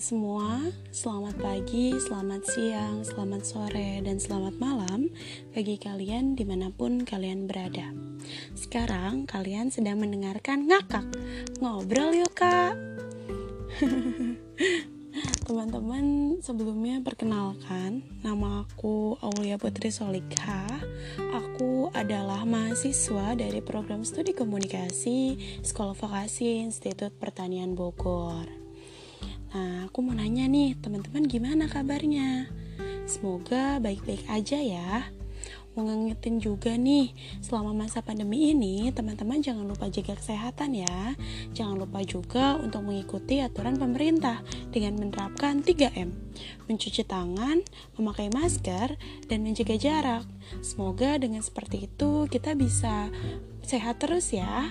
semua, selamat pagi, selamat siang, selamat sore, dan selamat malam bagi kalian di mana pun kalian berada. Sekarang kalian sedang mendengarkan ngakak, ngobrol yuk kak. Teman-teman, sebelumnya perkenalkan, nama aku Aulia Putri Solikha. Aku adalah mahasiswa dari program studi komunikasi Sekolah Vokasi Institut Pertanian Bogor. Nah, aku mau nanya nih, teman-teman gimana kabarnya? Semoga baik-baik aja ya. Mau ngingetin juga nih, selama masa pandemi ini, teman-teman jangan lupa jaga kesehatan ya. Jangan lupa juga untuk mengikuti aturan pemerintah dengan menerapkan 3M. Mencuci tangan, memakai masker, dan menjaga jarak. Semoga dengan seperti itu kita bisa sehat terus ya.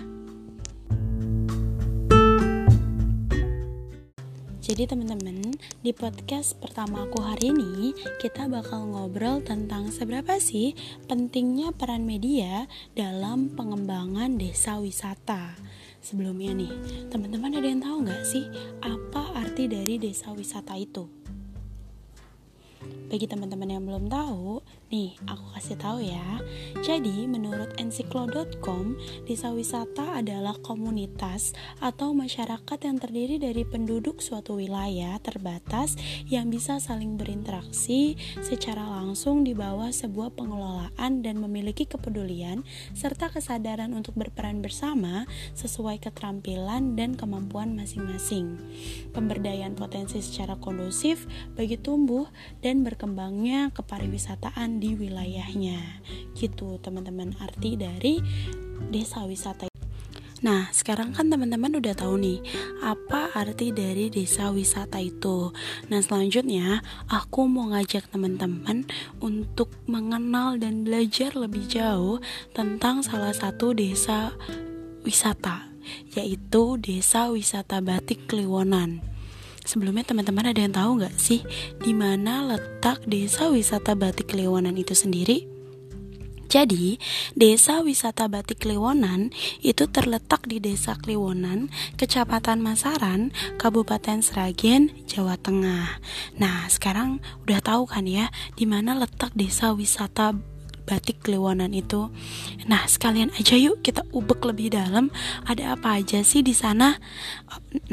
Jadi teman-teman, di podcast pertama aku hari ini kita bakal ngobrol tentang seberapa sih pentingnya peran media dalam pengembangan desa wisata. Sebelumnya nih, teman-teman ada yang tahu nggak sih apa arti dari desa wisata itu? Bagi teman-teman yang belum tahu, nih aku kasih tahu ya. Jadi, menurut ensiklo.com, desa wisata adalah komunitas atau masyarakat yang terdiri dari penduduk suatu wilayah terbatas yang bisa saling berinteraksi secara langsung di bawah sebuah pengelolaan dan memiliki kepedulian serta kesadaran untuk berperan bersama sesuai keterampilan dan kemampuan masing-masing. Pemberdayaan potensi secara kondusif bagi tumbuh dan ber berkembangnya kepariwisataan di wilayahnya. Gitu, teman-teman, arti dari desa wisata. Nah, sekarang kan teman-teman udah tahu nih apa arti dari desa wisata itu. Nah, selanjutnya aku mau ngajak teman-teman untuk mengenal dan belajar lebih jauh tentang salah satu desa wisata, yaitu Desa Wisata Batik Kliwonan. Sebelumnya teman-teman ada yang tahu nggak sih di mana letak desa wisata Batik Lewonan itu sendiri? Jadi, Desa Wisata Batik Kliwonan itu terletak di Desa Kliwonan, Kecamatan Masaran, Kabupaten Sragen, Jawa Tengah. Nah, sekarang udah tahu kan ya di mana letak Desa Wisata batik Kliwonan itu. Nah, sekalian aja yuk kita ubek lebih dalam ada apa aja sih di sana.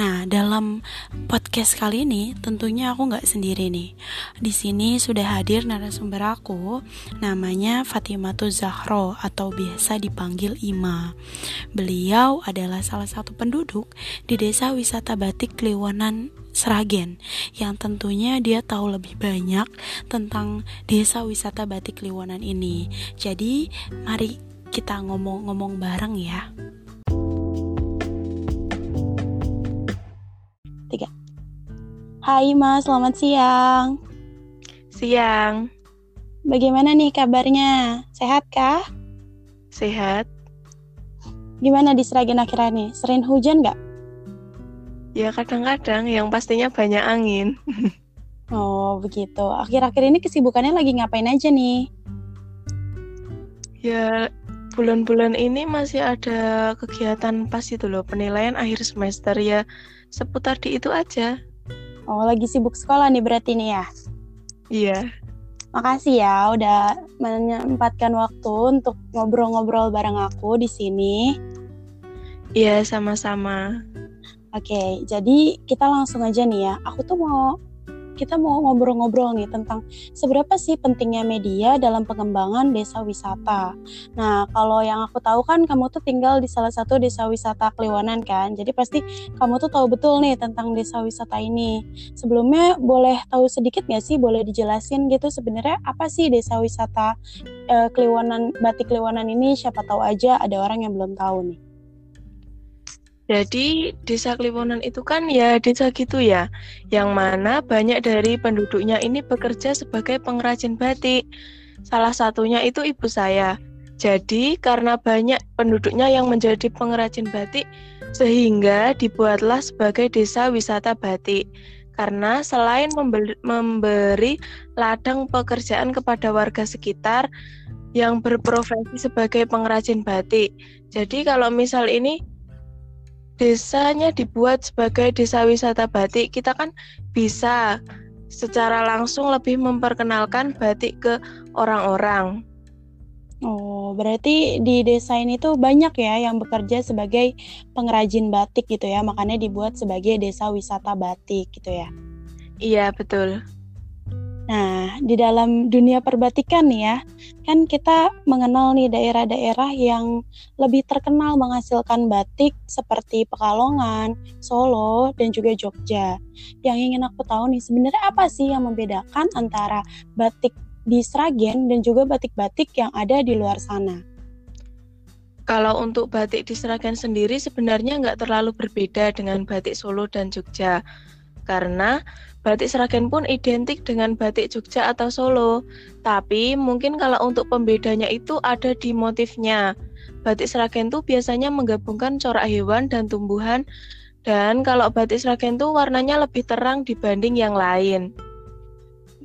Nah, dalam podcast kali ini tentunya aku nggak sendiri nih. Di sini sudah hadir narasumber aku, namanya Fatimatu Zahro atau biasa dipanggil Ima. Beliau adalah salah satu penduduk di desa wisata batik Kliwonan Sragen yang tentunya dia tahu lebih banyak tentang desa wisata Batik Liwonan ini. Jadi, mari kita ngomong-ngomong bareng ya. Tiga. Hai Mas, selamat siang. Siang. Bagaimana nih kabarnya? Sehat kah? Sehat. Gimana di Sragen akhirnya nih? Sering hujan nggak? Ya kadang-kadang yang pastinya banyak angin. oh begitu. Akhir-akhir ini kesibukannya lagi ngapain aja nih? Ya bulan-bulan ini masih ada kegiatan pas itu loh penilaian akhir semester ya seputar di itu aja. Oh lagi sibuk sekolah nih berarti nih ya? Iya. Makasih ya udah menyempatkan waktu untuk ngobrol-ngobrol bareng aku di sini. Iya sama-sama. Oke, jadi kita langsung aja nih ya. Aku tuh mau kita mau ngobrol-ngobrol nih tentang seberapa sih pentingnya media dalam pengembangan desa wisata. Nah, kalau yang aku tahu kan kamu tuh tinggal di salah satu desa wisata Kliwonan kan. Jadi pasti kamu tuh tahu betul nih tentang desa wisata ini. Sebelumnya boleh tahu sedikit nggak sih? Boleh dijelasin gitu sebenarnya apa sih desa wisata eh, Kliwonan Batik Kliwonan ini? Siapa tahu aja ada orang yang belum tahu nih. Jadi desa Kliwonan itu kan ya desa gitu ya, yang mana banyak dari penduduknya ini bekerja sebagai pengrajin batik. Salah satunya itu ibu saya. Jadi karena banyak penduduknya yang menjadi pengrajin batik, sehingga dibuatlah sebagai desa wisata batik. Karena selain memberi, ladang pekerjaan kepada warga sekitar yang berprofesi sebagai pengrajin batik. Jadi kalau misal ini desanya dibuat sebagai desa wisata batik, kita kan bisa secara langsung lebih memperkenalkan batik ke orang-orang. Oh, berarti di desa ini tuh banyak ya yang bekerja sebagai pengrajin batik gitu ya, makanya dibuat sebagai desa wisata batik gitu ya. Iya, betul. Nah, di dalam dunia perbatikan nih ya, kan kita mengenal nih daerah-daerah yang lebih terkenal menghasilkan batik seperti Pekalongan, Solo, dan juga Jogja. Yang ingin aku tahu nih, sebenarnya apa sih yang membedakan antara batik di Sragen dan juga batik-batik yang ada di luar sana? Kalau untuk batik di Sragen sendiri sebenarnya nggak terlalu berbeda dengan batik Solo dan Jogja. Karena Batik Seragen pun identik dengan batik Jogja atau Solo, tapi mungkin kalau untuk pembedanya itu ada di motifnya. Batik Seragen tuh biasanya menggabungkan corak hewan dan tumbuhan, dan kalau batik Seragen tuh warnanya lebih terang dibanding yang lain.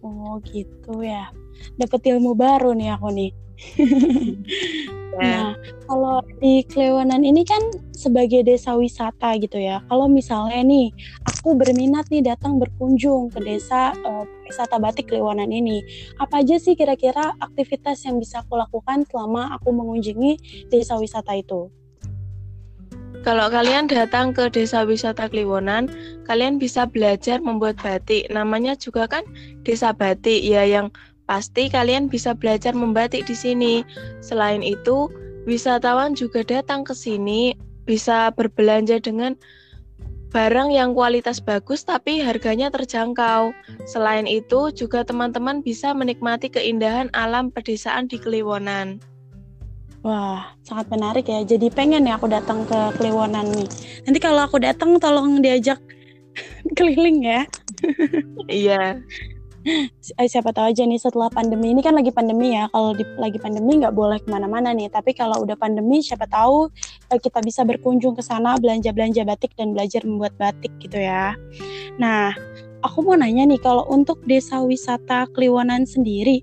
Oh gitu ya, dapat ilmu baru nih aku nih. Nah, kalau di Klewanan ini kan sebagai desa wisata gitu ya. Kalau misalnya nih, aku berminat nih datang berkunjung ke desa uh, wisata batik Klewanan ini. Apa aja sih kira-kira aktivitas yang bisa aku lakukan selama aku mengunjungi desa wisata itu? Kalau kalian datang ke desa wisata Kliwonan, kalian bisa belajar membuat batik. Namanya juga kan desa batik ya yang Pasti kalian bisa belajar membatik di sini. Selain itu, wisatawan juga datang ke sini bisa berbelanja dengan barang yang kualitas bagus tapi harganya terjangkau. Selain itu, juga teman-teman bisa menikmati keindahan alam pedesaan di Kliwonan. Wah, sangat menarik ya. Jadi pengen ya aku datang ke Kliwonan nih. Nanti kalau aku datang tolong diajak keliling ya. iya. Eh, siapa tahu aja nih setelah pandemi ini kan lagi pandemi ya kalau di, lagi pandemi nggak boleh ke mana-mana nih tapi kalau udah pandemi siapa tahu eh, kita bisa berkunjung ke sana belanja-belanja batik dan belajar membuat batik gitu ya. Nah aku mau nanya nih kalau untuk desa wisata Kliwonan sendiri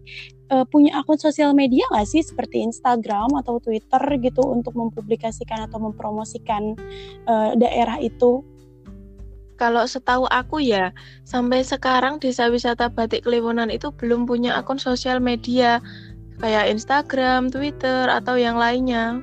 uh, punya akun sosial media nggak sih seperti Instagram atau Twitter gitu untuk mempublikasikan atau mempromosikan uh, daerah itu kalau setahu aku ya, sampai sekarang desa wisata Batik Kliwonan itu belum punya akun sosial media kayak Instagram, Twitter atau yang lainnya.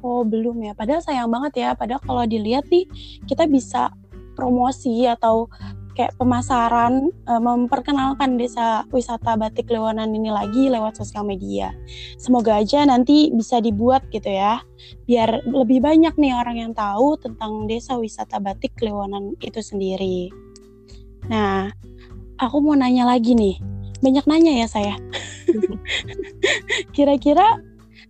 Oh, belum ya. Padahal sayang banget ya. Padahal kalau dilihat nih, kita bisa promosi atau kayak pemasaran uh, memperkenalkan desa wisata Batik Lewanan ini lagi lewat sosial media. Semoga aja nanti bisa dibuat gitu ya, biar lebih banyak nih orang yang tahu tentang desa wisata Batik Lewanan itu sendiri. Nah, aku mau nanya lagi nih, banyak nanya ya saya. Kira-kira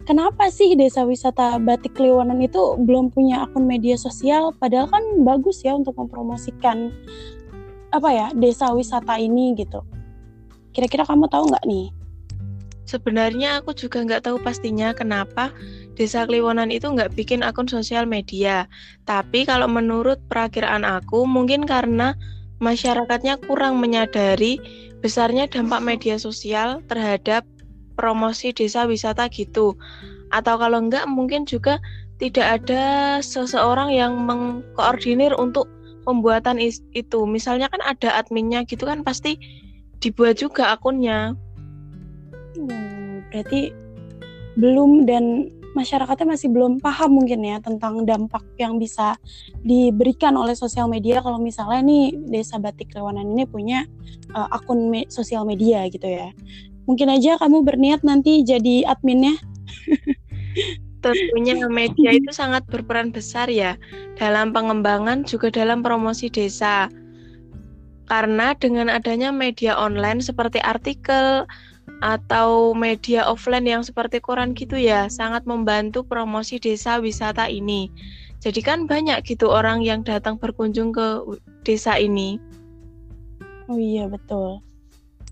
kenapa sih desa wisata Batik Lewanan itu belum punya akun media sosial padahal kan bagus ya untuk mempromosikan apa ya desa wisata ini gitu. Kira-kira kamu tahu nggak nih? Sebenarnya aku juga nggak tahu pastinya kenapa Desa Kliwonan itu nggak bikin akun sosial media. Tapi kalau menurut perakiraan aku, mungkin karena masyarakatnya kurang menyadari besarnya dampak media sosial terhadap promosi desa wisata gitu. Atau kalau enggak mungkin juga tidak ada seseorang yang mengkoordinir untuk pembuatan itu. Misalnya kan ada adminnya gitu kan pasti dibuat juga akunnya. Hmm, berarti belum dan masyarakatnya masih belum paham mungkin ya tentang dampak yang bisa diberikan oleh sosial media kalau misalnya nih Desa Batik Lewanan ini punya uh, akun me sosial media gitu ya. Mungkin aja kamu berniat nanti jadi adminnya. tentunya media itu sangat berperan besar ya dalam pengembangan juga dalam promosi desa. Karena dengan adanya media online seperti artikel atau media offline yang seperti koran gitu ya, sangat membantu promosi desa wisata ini. Jadi kan banyak gitu orang yang datang berkunjung ke desa ini. Oh iya betul.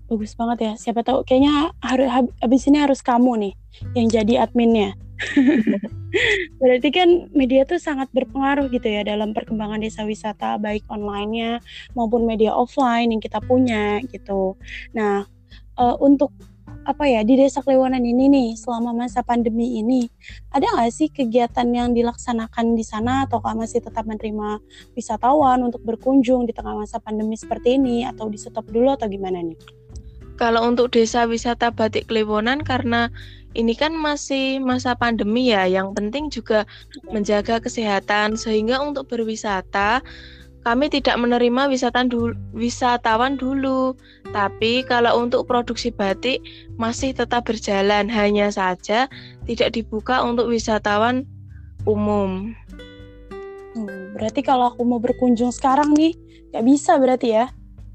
Bagus banget ya. Siapa tahu kayaknya harus habis ini harus kamu nih yang jadi adminnya. Berarti kan media tuh sangat berpengaruh gitu ya dalam perkembangan desa wisata baik online-nya maupun media offline yang kita punya gitu. Nah, uh, untuk apa ya di desa Kliwonan ini nih selama masa pandemi ini ada nggak sih kegiatan yang dilaksanakan di sana atau masih tetap menerima wisatawan untuk berkunjung di tengah masa pandemi seperti ini atau di stop dulu atau gimana nih? Kalau untuk desa wisata Batik Kliwonan karena ini kan masih masa pandemi ya, yang penting juga menjaga kesehatan sehingga untuk berwisata kami tidak menerima wisatawan dulu, wisatawan dulu. Tapi kalau untuk produksi batik masih tetap berjalan, hanya saja tidak dibuka untuk wisatawan umum. Hmm, berarti kalau aku mau berkunjung sekarang nih, nggak bisa berarti ya?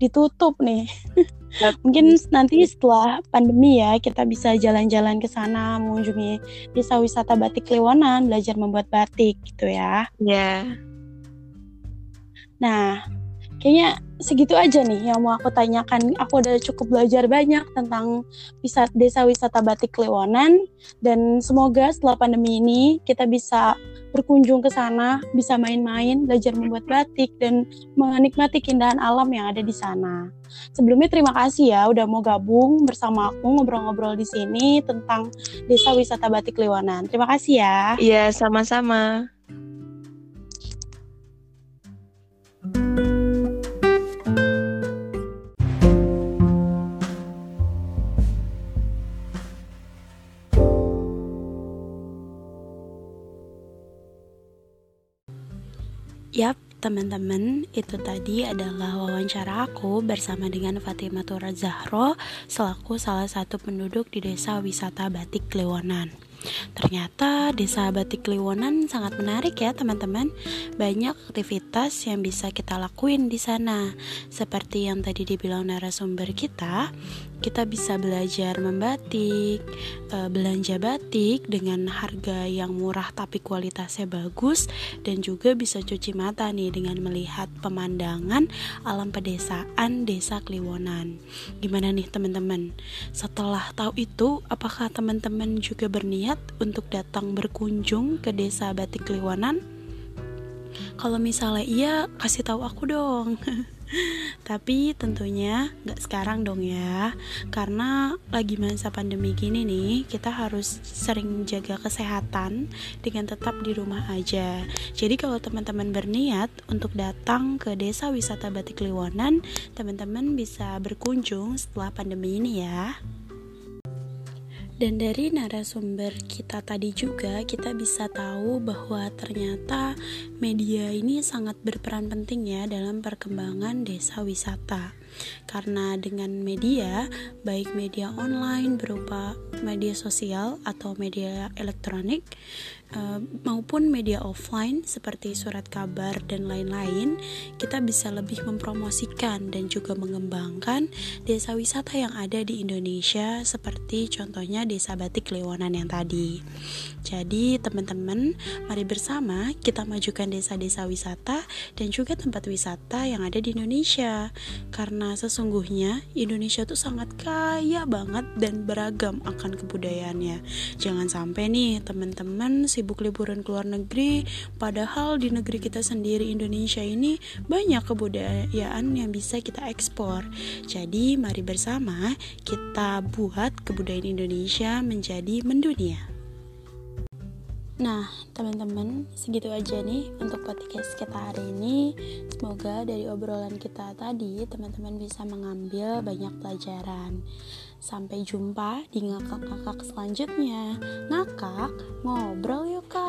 Ditutup nih. Mungkin nanti setelah pandemi ya kita bisa jalan-jalan ke sana mengunjungi desa wisata batik Lewanan, belajar membuat batik gitu ya. Ya. Yeah. Nah, kayaknya segitu aja nih yang mau aku tanyakan. Aku udah cukup belajar banyak tentang wisata, desa wisata batik Lewonan dan semoga setelah pandemi ini kita bisa berkunjung ke sana, bisa main-main, belajar membuat batik dan menikmati keindahan alam yang ada di sana. Sebelumnya terima kasih ya udah mau gabung bersama aku ngobrol-ngobrol di sini tentang desa wisata batik Lewonan. Terima kasih ya. Iya, sama-sama. Yap, teman-teman, itu tadi adalah wawancara aku bersama dengan Fatimah Tura Zahro selaku salah satu penduduk di desa wisata Batik Lewonan. Ternyata desa Batik Liwonan sangat menarik ya teman-teman. Banyak aktivitas yang bisa kita lakuin di sana. Seperti yang tadi dibilang narasumber kita, kita bisa belajar membatik, e, belanja batik dengan harga yang murah tapi kualitasnya bagus dan juga bisa cuci mata nih dengan melihat pemandangan alam pedesaan desa Kliwonan. Gimana nih teman-teman? Setelah tahu itu, apakah teman-teman juga berniat untuk datang berkunjung ke desa Batik Kliwonan? Kalau misalnya iya, kasih tahu aku dong. Tapi tentunya nggak sekarang dong ya. Karena lagi masa pandemi gini nih Kita harus sering jaga kesehatan Dengan tetap di rumah aja. Jadi kalau teman-teman berniat Untuk datang ke desa wisata Batik Liwonan Teman-teman bisa berkunjung setelah pandemi ini ya dan dari narasumber kita tadi juga kita bisa tahu bahwa ternyata media ini sangat berperan penting ya dalam perkembangan desa wisata. Karena dengan media, baik media online berupa media sosial atau media elektronik, Eh, maupun media offline seperti surat kabar dan lain-lain, kita bisa lebih mempromosikan dan juga mengembangkan desa wisata yang ada di Indonesia seperti contohnya Desa Batik Lewonan yang tadi. Jadi, teman-teman, mari bersama kita majukan desa-desa wisata dan juga tempat wisata yang ada di Indonesia. Karena sesungguhnya Indonesia tuh sangat kaya banget dan beragam akan kebudayaannya. Jangan sampai nih teman-teman si sibuk liburan ke luar negeri, padahal di negeri kita sendiri Indonesia ini banyak kebudayaan yang bisa kita ekspor. Jadi mari bersama kita buat kebudayaan Indonesia menjadi mendunia. Nah, teman-teman, segitu aja nih untuk podcast kita hari ini. Semoga dari obrolan kita tadi, teman-teman bisa mengambil banyak pelajaran. Sampai jumpa di ngakak-ngakak selanjutnya. Ngakak, ngobrol yuk kak.